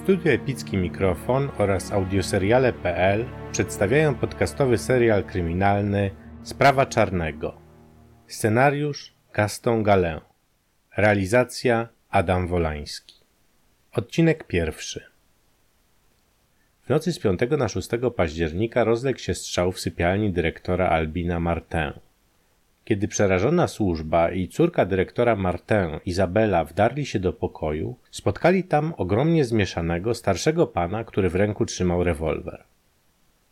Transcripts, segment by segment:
Studio Epicki Mikrofon oraz audioseriale.pl przedstawiają podcastowy serial kryminalny Sprawa Czarnego. Scenariusz Gaston Galin. Realizacja Adam Wolański. Odcinek pierwszy. W nocy z 5 na 6 października rozległ się strzał w sypialni dyrektora Albina Martin. Kiedy przerażona służba i córka dyrektora Martin, Izabela, wdarli się do pokoju, spotkali tam ogromnie zmieszanego starszego pana, który w ręku trzymał rewolwer.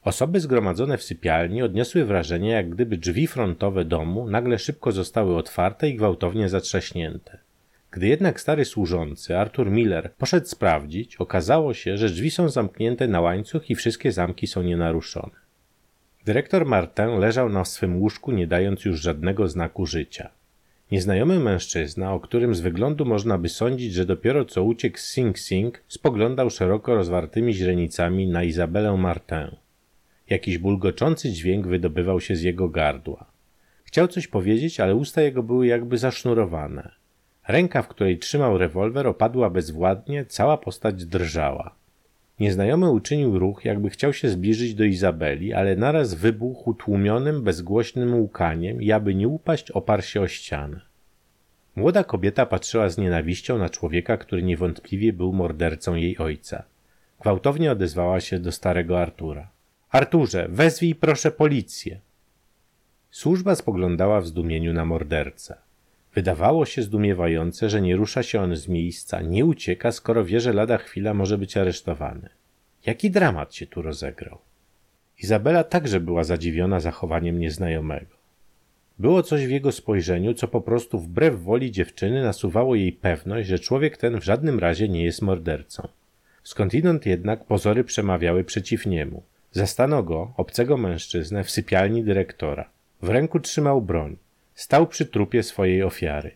Osoby zgromadzone w sypialni odniosły wrażenie, jak gdyby drzwi frontowe domu nagle szybko zostały otwarte i gwałtownie zatrzaśnięte. Gdy jednak stary służący, Arthur Miller, poszedł sprawdzić, okazało się, że drzwi są zamknięte na łańcuch i wszystkie zamki są nienaruszone. Dyrektor Martin leżał na swym łóżku, nie dając już żadnego znaku życia. Nieznajomy mężczyzna, o którym z wyglądu można by sądzić, że dopiero co uciekł z Sing Sing, spoglądał szeroko rozwartymi źrenicami na Izabelę Martin. Jakiś bulgoczący dźwięk wydobywał się z jego gardła. Chciał coś powiedzieć, ale usta jego były jakby zasznurowane. Ręka, w której trzymał rewolwer, opadła bezwładnie, cała postać drżała. Nieznajomy uczynił ruch, jakby chciał się zbliżyć do Izabeli, ale naraz wybuchł tłumionym, bezgłośnym łkaniem i aby nie upaść, oparł się o ścianę. Młoda kobieta patrzyła z nienawiścią na człowieka, który niewątpliwie był mordercą jej ojca. Gwałtownie odezwała się do starego Artura. Arturze, wezwij proszę policję. Służba spoglądała w zdumieniu na mordercę. Wydawało się zdumiewające, że nie rusza się on z miejsca, nie ucieka, skoro wie, że lada chwila może być aresztowany. Jaki dramat się tu rozegrał? Izabela także była zadziwiona zachowaniem nieznajomego. Było coś w jego spojrzeniu, co po prostu wbrew woli dziewczyny nasuwało jej pewność, że człowiek ten w żadnym razie nie jest mordercą. Skądinąd jednak pozory przemawiały przeciw niemu. Zastano go, obcego mężczyznę, w sypialni dyrektora. W ręku trzymał broń. Stał przy trupie swojej ofiary.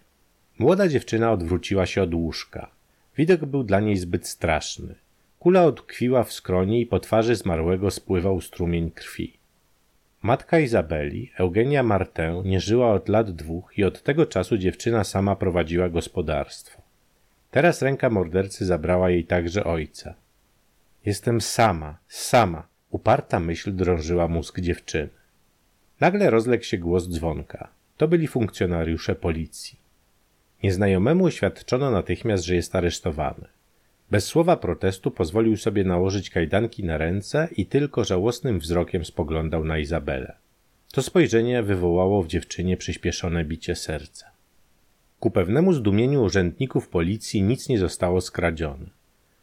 Młoda dziewczyna odwróciła się od łóżka. Widok był dla niej zbyt straszny. Kula odkwiła w skronie i po twarzy zmarłego spływał strumień krwi. Matka Izabeli, Eugenia Martę, nie żyła od lat dwóch i od tego czasu dziewczyna sama prowadziła gospodarstwo. Teraz ręka mordercy zabrała jej także ojca. Jestem sama, sama, uparta myśl drążyła mózg dziewczyny. Nagle rozległ się głos dzwonka. To byli funkcjonariusze policji. Nieznajomemu oświadczono natychmiast, że jest aresztowany. Bez słowa protestu pozwolił sobie nałożyć kajdanki na ręce i tylko żałosnym wzrokiem spoglądał na Izabelę. To spojrzenie wywołało w dziewczynie przyspieszone bicie serca. Ku pewnemu zdumieniu urzędników policji nic nie zostało skradzione.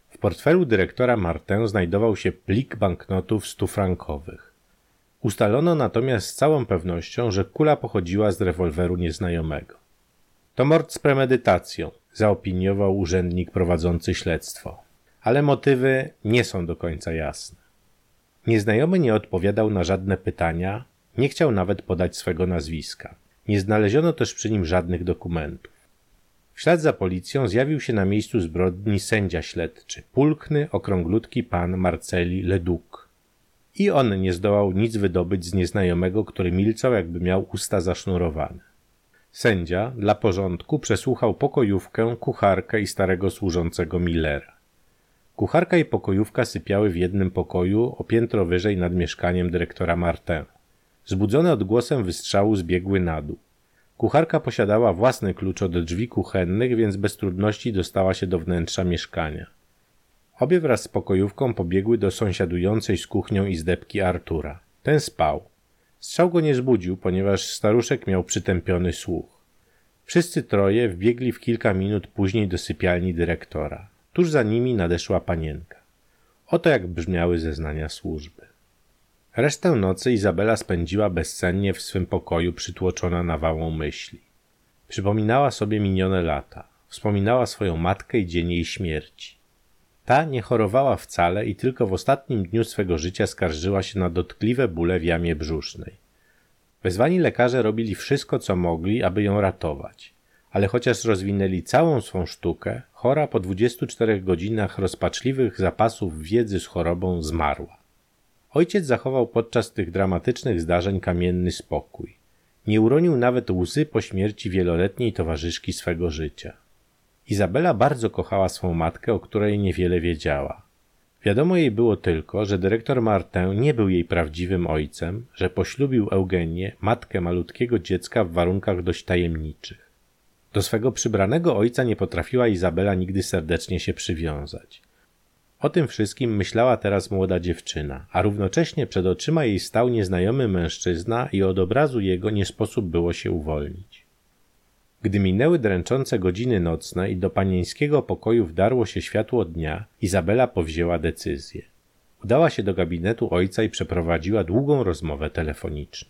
W portfelu dyrektora Martin znajdował się plik banknotów stufrankowych. Ustalono natomiast z całą pewnością, że kula pochodziła z rewolweru nieznajomego. To mord z premedytacją, zaopiniował urzędnik prowadzący śledztwo. Ale motywy nie są do końca jasne. Nieznajomy nie odpowiadał na żadne pytania, nie chciał nawet podać swego nazwiska. Nie znaleziono też przy nim żadnych dokumentów. W ślad za policją zjawił się na miejscu zbrodni sędzia śledczy, pulkny, okrąglutki pan Marceli Leduc. I on nie zdołał nic wydobyć z nieznajomego, który milczał, jakby miał usta zasznurowane. Sędzia, dla porządku, przesłuchał pokojówkę, kucharkę i starego służącego Millera. Kucharka i pokojówka sypiały w jednym pokoju, o piętro wyżej nad mieszkaniem dyrektora Martin. Zbudzone odgłosem wystrzału zbiegły na dół. Kucharka posiadała własny klucz od drzwi kuchennych, więc bez trudności dostała się do wnętrza mieszkania. Obie wraz z pokojówką pobiegły do sąsiadującej z kuchnią izdebki Artura. Ten spał. Strzał go nie zbudził, ponieważ staruszek miał przytępiony słuch. Wszyscy troje wbiegli w kilka minut później do sypialni dyrektora. Tuż za nimi nadeszła panienka. Oto jak brzmiały zeznania służby. Resztę nocy Izabela spędziła bezsennie w swym pokoju przytłoczona nawałą myśli. Przypominała sobie minione lata. Wspominała swoją matkę i dzień jej śmierci. Ta nie chorowała wcale i tylko w ostatnim dniu swego życia skarżyła się na dotkliwe bóle w jamie brzusznej. Wezwani lekarze robili wszystko, co mogli, aby ją ratować. Ale chociaż rozwinęli całą swą sztukę, chora po 24 godzinach rozpaczliwych zapasów wiedzy z chorobą zmarła. Ojciec zachował podczas tych dramatycznych zdarzeń kamienny spokój. Nie uronił nawet łzy po śmierci wieloletniej towarzyszki swego życia. Izabela bardzo kochała swą matkę, o której niewiele wiedziała. Wiadomo jej było tylko, że dyrektor Martin nie był jej prawdziwym ojcem, że poślubił Eugenię, matkę malutkiego dziecka w warunkach dość tajemniczych. Do swego przybranego ojca nie potrafiła Izabela nigdy serdecznie się przywiązać. O tym wszystkim myślała teraz młoda dziewczyna, a równocześnie przed oczyma jej stał nieznajomy mężczyzna i od obrazu jego nie sposób było się uwolnić. Gdy minęły dręczące godziny nocne i do panieńskiego pokoju wdarło się światło dnia, Izabela powzięła decyzję. Udała się do gabinetu ojca i przeprowadziła długą rozmowę telefoniczną.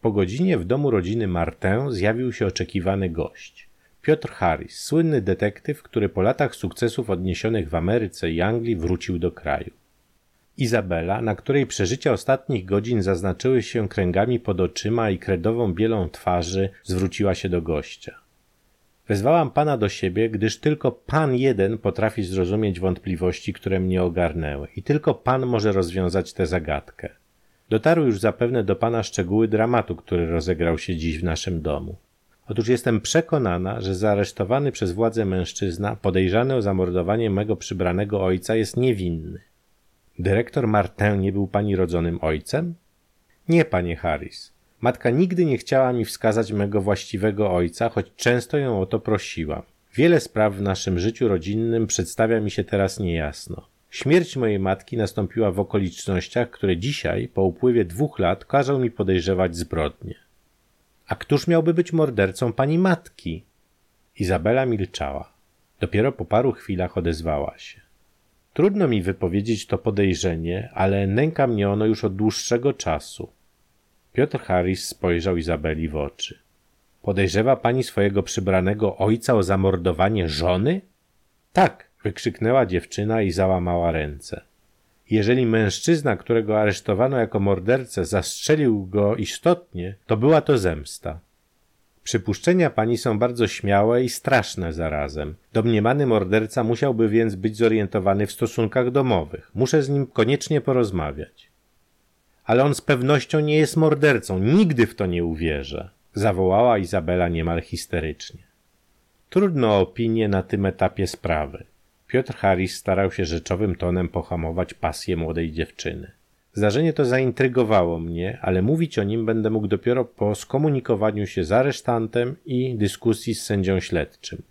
Po godzinie w domu rodziny Martin zjawił się oczekiwany gość. Piotr Harris, słynny detektyw, który po latach sukcesów odniesionych w Ameryce i Anglii wrócił do kraju. Izabela, na której przeżycia ostatnich godzin zaznaczyły się kręgami pod oczyma i kredową bielą twarzy, zwróciła się do gościa. Wezwałam pana do siebie, gdyż tylko pan jeden potrafi zrozumieć wątpliwości, które mnie ogarnęły i tylko pan może rozwiązać tę zagadkę. Dotarły już zapewne do pana szczegóły dramatu, który rozegrał się dziś w naszym domu. Otóż jestem przekonana, że zaaresztowany przez władze mężczyzna, podejrzany o zamordowanie mego przybranego ojca, jest niewinny. Dyrektor Martin nie był pani rodzonym ojcem? Nie, panie Harris. Matka nigdy nie chciała mi wskazać mego właściwego ojca, choć często ją o to prosiłam. Wiele spraw w naszym życiu rodzinnym przedstawia mi się teraz niejasno. Śmierć mojej matki nastąpiła w okolicznościach, które dzisiaj, po upływie dwóch lat, każą mi podejrzewać zbrodnie. A któż miałby być mordercą pani matki? Izabela milczała. Dopiero po paru chwilach odezwała się. Trudno mi wypowiedzieć to podejrzenie, ale nęka mnie ono już od dłuższego czasu. Piotr Harris spojrzał Izabeli w oczy. Podejrzewa pani swojego przybranego ojca o zamordowanie żony? Tak, wykrzyknęła dziewczyna i załamała ręce. Jeżeli mężczyzna, którego aresztowano jako mordercę, zastrzelił go istotnie, to była to zemsta. Przypuszczenia pani są bardzo śmiałe i straszne zarazem. Domniemany morderca musiałby więc być zorientowany w stosunkach domowych. Muszę z nim koniecznie porozmawiać. Ale on z pewnością nie jest mordercą. Nigdy w to nie uwierzę. Zawołała Izabela niemal histerycznie. Trudno o opinię na tym etapie sprawy. Piotr Harris starał się rzeczowym tonem pohamować pasję młodej dziewczyny. Zdarzenie to zaintrygowało mnie, ale mówić o nim będę mógł dopiero po skomunikowaniu się z aresztantem i dyskusji z sędzią śledczym.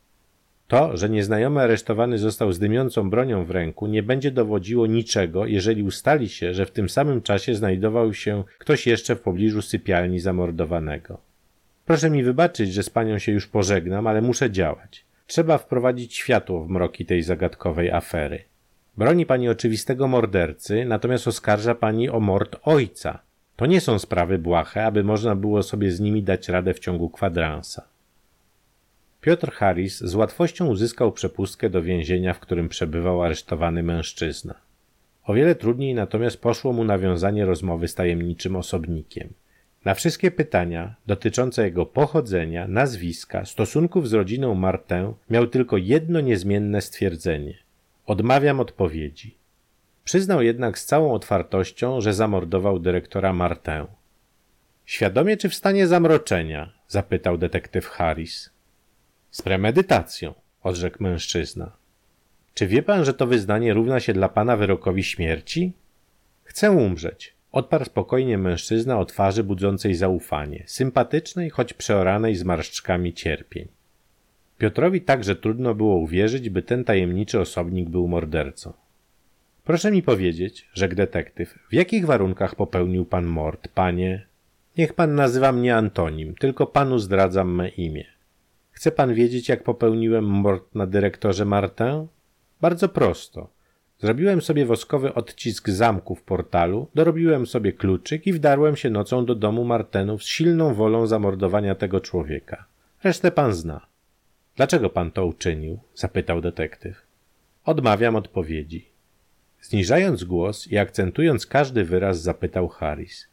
To, że nieznajomy aresztowany został z dymiącą bronią w ręku, nie będzie dowodziło niczego, jeżeli ustali się, że w tym samym czasie znajdował się ktoś jeszcze w pobliżu sypialni zamordowanego. Proszę mi wybaczyć, że z panią się już pożegnam, ale muszę działać. Trzeba wprowadzić światło w mroki tej zagadkowej afery. Broni pani oczywistego mordercy, natomiast oskarża pani o mord ojca. To nie są sprawy błahe, aby można było sobie z nimi dać radę w ciągu kwadransa. Piotr Harris z łatwością uzyskał przepustkę do więzienia, w którym przebywał aresztowany mężczyzna. O wiele trudniej natomiast poszło mu nawiązanie rozmowy z tajemniczym osobnikiem. Na wszystkie pytania dotyczące jego pochodzenia, nazwiska, stosunków z rodziną Martin miał tylko jedno niezmienne stwierdzenie – Odmawiam odpowiedzi. Przyznał jednak z całą otwartością, że zamordował dyrektora Martę. Świadomie czy w stanie zamroczenia? zapytał detektyw Harris. Z premedytacją, odrzekł mężczyzna. Czy wie pan, że to wyznanie równa się dla pana wyrokowi śmierci? Chcę umrzeć, odparł spokojnie mężczyzna o twarzy budzącej zaufanie, sympatycznej, choć przeoranej zmarszczkami cierpień. Piotrowi także trudno było uwierzyć, by ten tajemniczy osobnik był mordercą. Proszę mi powiedzieć, rzekł detektyw, w jakich warunkach popełnił pan mord, panie? Niech pan nazywa mnie Antonim, tylko panu zdradzam me imię. Chce pan wiedzieć, jak popełniłem mord na dyrektorze Martin? Bardzo prosto. Zrobiłem sobie woskowy odcisk zamku w portalu, dorobiłem sobie kluczyk i wdarłem się nocą do domu Martenów z silną wolą zamordowania tego człowieka. Resztę pan zna. Dlaczego pan to uczynił? zapytał detektyw. Odmawiam odpowiedzi. Zniżając głos i akcentując każdy wyraz, zapytał Harris.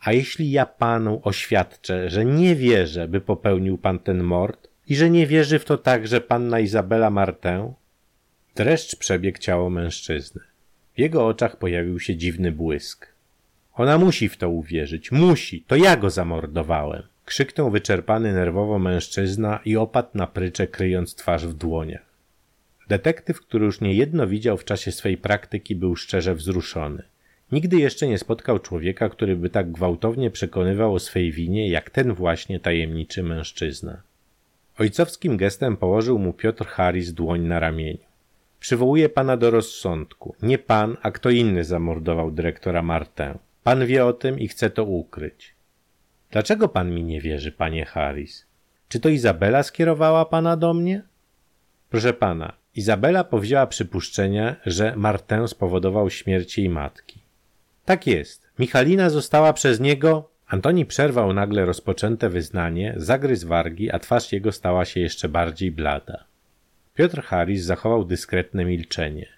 A jeśli ja panu oświadczę, że nie wierzę, by popełnił pan ten mord i że nie wierzy w to także panna Izabela Martin? Dreszcz przebiegł ciało mężczyzny. W jego oczach pojawił się dziwny błysk. Ona musi w to uwierzyć. Musi. To ja go zamordowałem. Krzyknął wyczerpany nerwowo mężczyzna i opadł na prycze, kryjąc twarz w dłoniach. Detektyw, który już niejedno widział w czasie swej praktyki, był szczerze wzruszony. Nigdy jeszcze nie spotkał człowieka, który by tak gwałtownie przekonywał o swej winie, jak ten właśnie tajemniczy mężczyzna. Ojcowskim gestem położył mu Piotr Harris dłoń na ramieniu. Przywołuję pana do rozsądku. Nie pan, a kto inny zamordował dyrektora Martę. Pan wie o tym i chce to ukryć. Dlaczego pan mi nie wierzy, panie Harris? Czy to Izabela skierowała pana do mnie? Proszę pana, Izabela powzięła przypuszczenie, że Martę spowodował śmierć jej matki. Tak jest. Michalina została przez niego. Antoni przerwał nagle rozpoczęte wyznanie, zagryzł wargi, a twarz jego stała się jeszcze bardziej blada. Piotr Harris zachował dyskretne milczenie,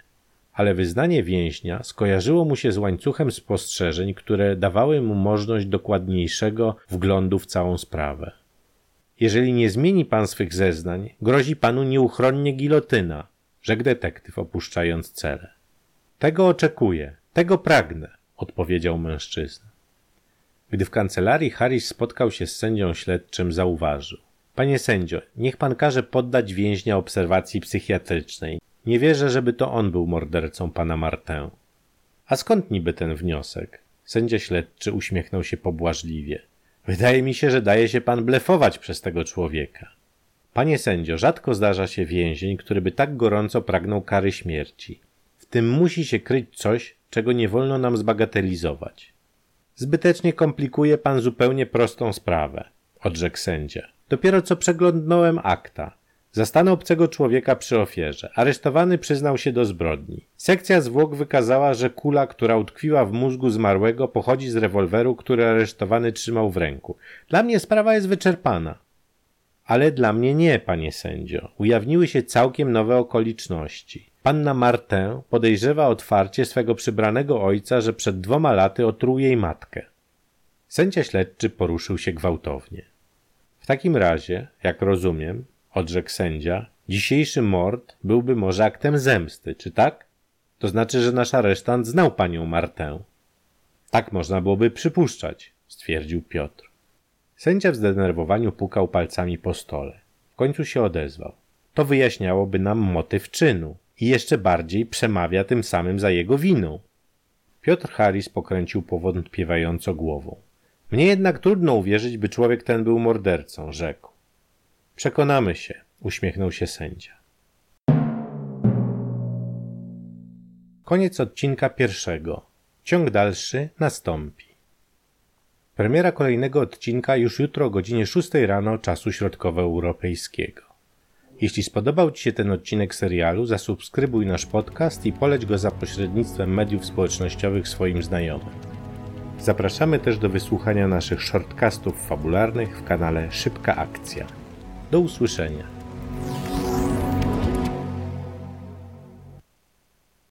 ale wyznanie więźnia skojarzyło mu się z łańcuchem spostrzeżeń, które dawały mu możliwość dokładniejszego wglądu w całą sprawę. Jeżeli nie zmieni pan swych zeznań, grozi panu nieuchronnie gilotyna, rzekł detektyw opuszczając celę. Tego oczekuję, tego pragnę, odpowiedział mężczyzna. Gdy w kancelarii Harris spotkał się z sędzią śledczym, zauważył. Panie sędzio, niech pan każe poddać więźnia obserwacji psychiatrycznej. Nie wierzę, żeby to on był mordercą pana Martę. A skąd niby ten wniosek? Sędzia śledczy uśmiechnął się pobłażliwie. Wydaje mi się, że daje się pan blefować przez tego człowieka. Panie sędzio, rzadko zdarza się więzień, który by tak gorąco pragnął kary śmierci. W tym musi się kryć coś, czego nie wolno nam zbagatelizować. Zbytecznie komplikuje pan zupełnie prostą sprawę, odrzekł sędzia. Dopiero co przeglądnąłem akta. Zastano obcego człowieka przy ofierze. Aresztowany przyznał się do zbrodni. Sekcja zwłok wykazała, że kula, która utkwiła w mózgu zmarłego, pochodzi z rewolweru, który aresztowany trzymał w ręku. Dla mnie sprawa jest wyczerpana. Ale dla mnie nie, panie sędzio. Ujawniły się całkiem nowe okoliczności. Panna Martę podejrzewa otwarcie swego przybranego ojca, że przed dwoma laty otruł jej matkę. Sędzia śledczy poruszył się gwałtownie. W takim razie, jak rozumiem, odrzekł sędzia, dzisiejszy mord byłby może aktem zemsty, czy tak? To znaczy, że nasz aresztant znał panią Martę. Tak można byłoby przypuszczać, stwierdził Piotr. Sędzia w zdenerwowaniu pukał palcami po stole. W końcu się odezwał. To wyjaśniałoby nam motyw czynu i jeszcze bardziej przemawia tym samym za jego winą. Piotr Harris pokręcił powątpiewająco głową. Mnie jednak trudno uwierzyć, by człowiek ten był mordercą, rzekł. Przekonamy się, uśmiechnął się sędzia. Koniec odcinka pierwszego. Ciąg dalszy nastąpi. Premiera kolejnego odcinka już jutro o godzinie 6 rano czasu środkowoeuropejskiego. Jeśli spodobał Ci się ten odcinek serialu, zasubskrybuj nasz podcast i poleć go za pośrednictwem mediów społecznościowych swoim znajomym. Zapraszamy też do wysłuchania naszych shortcastów fabularnych w kanale Szybka Akcja. Do usłyszenia.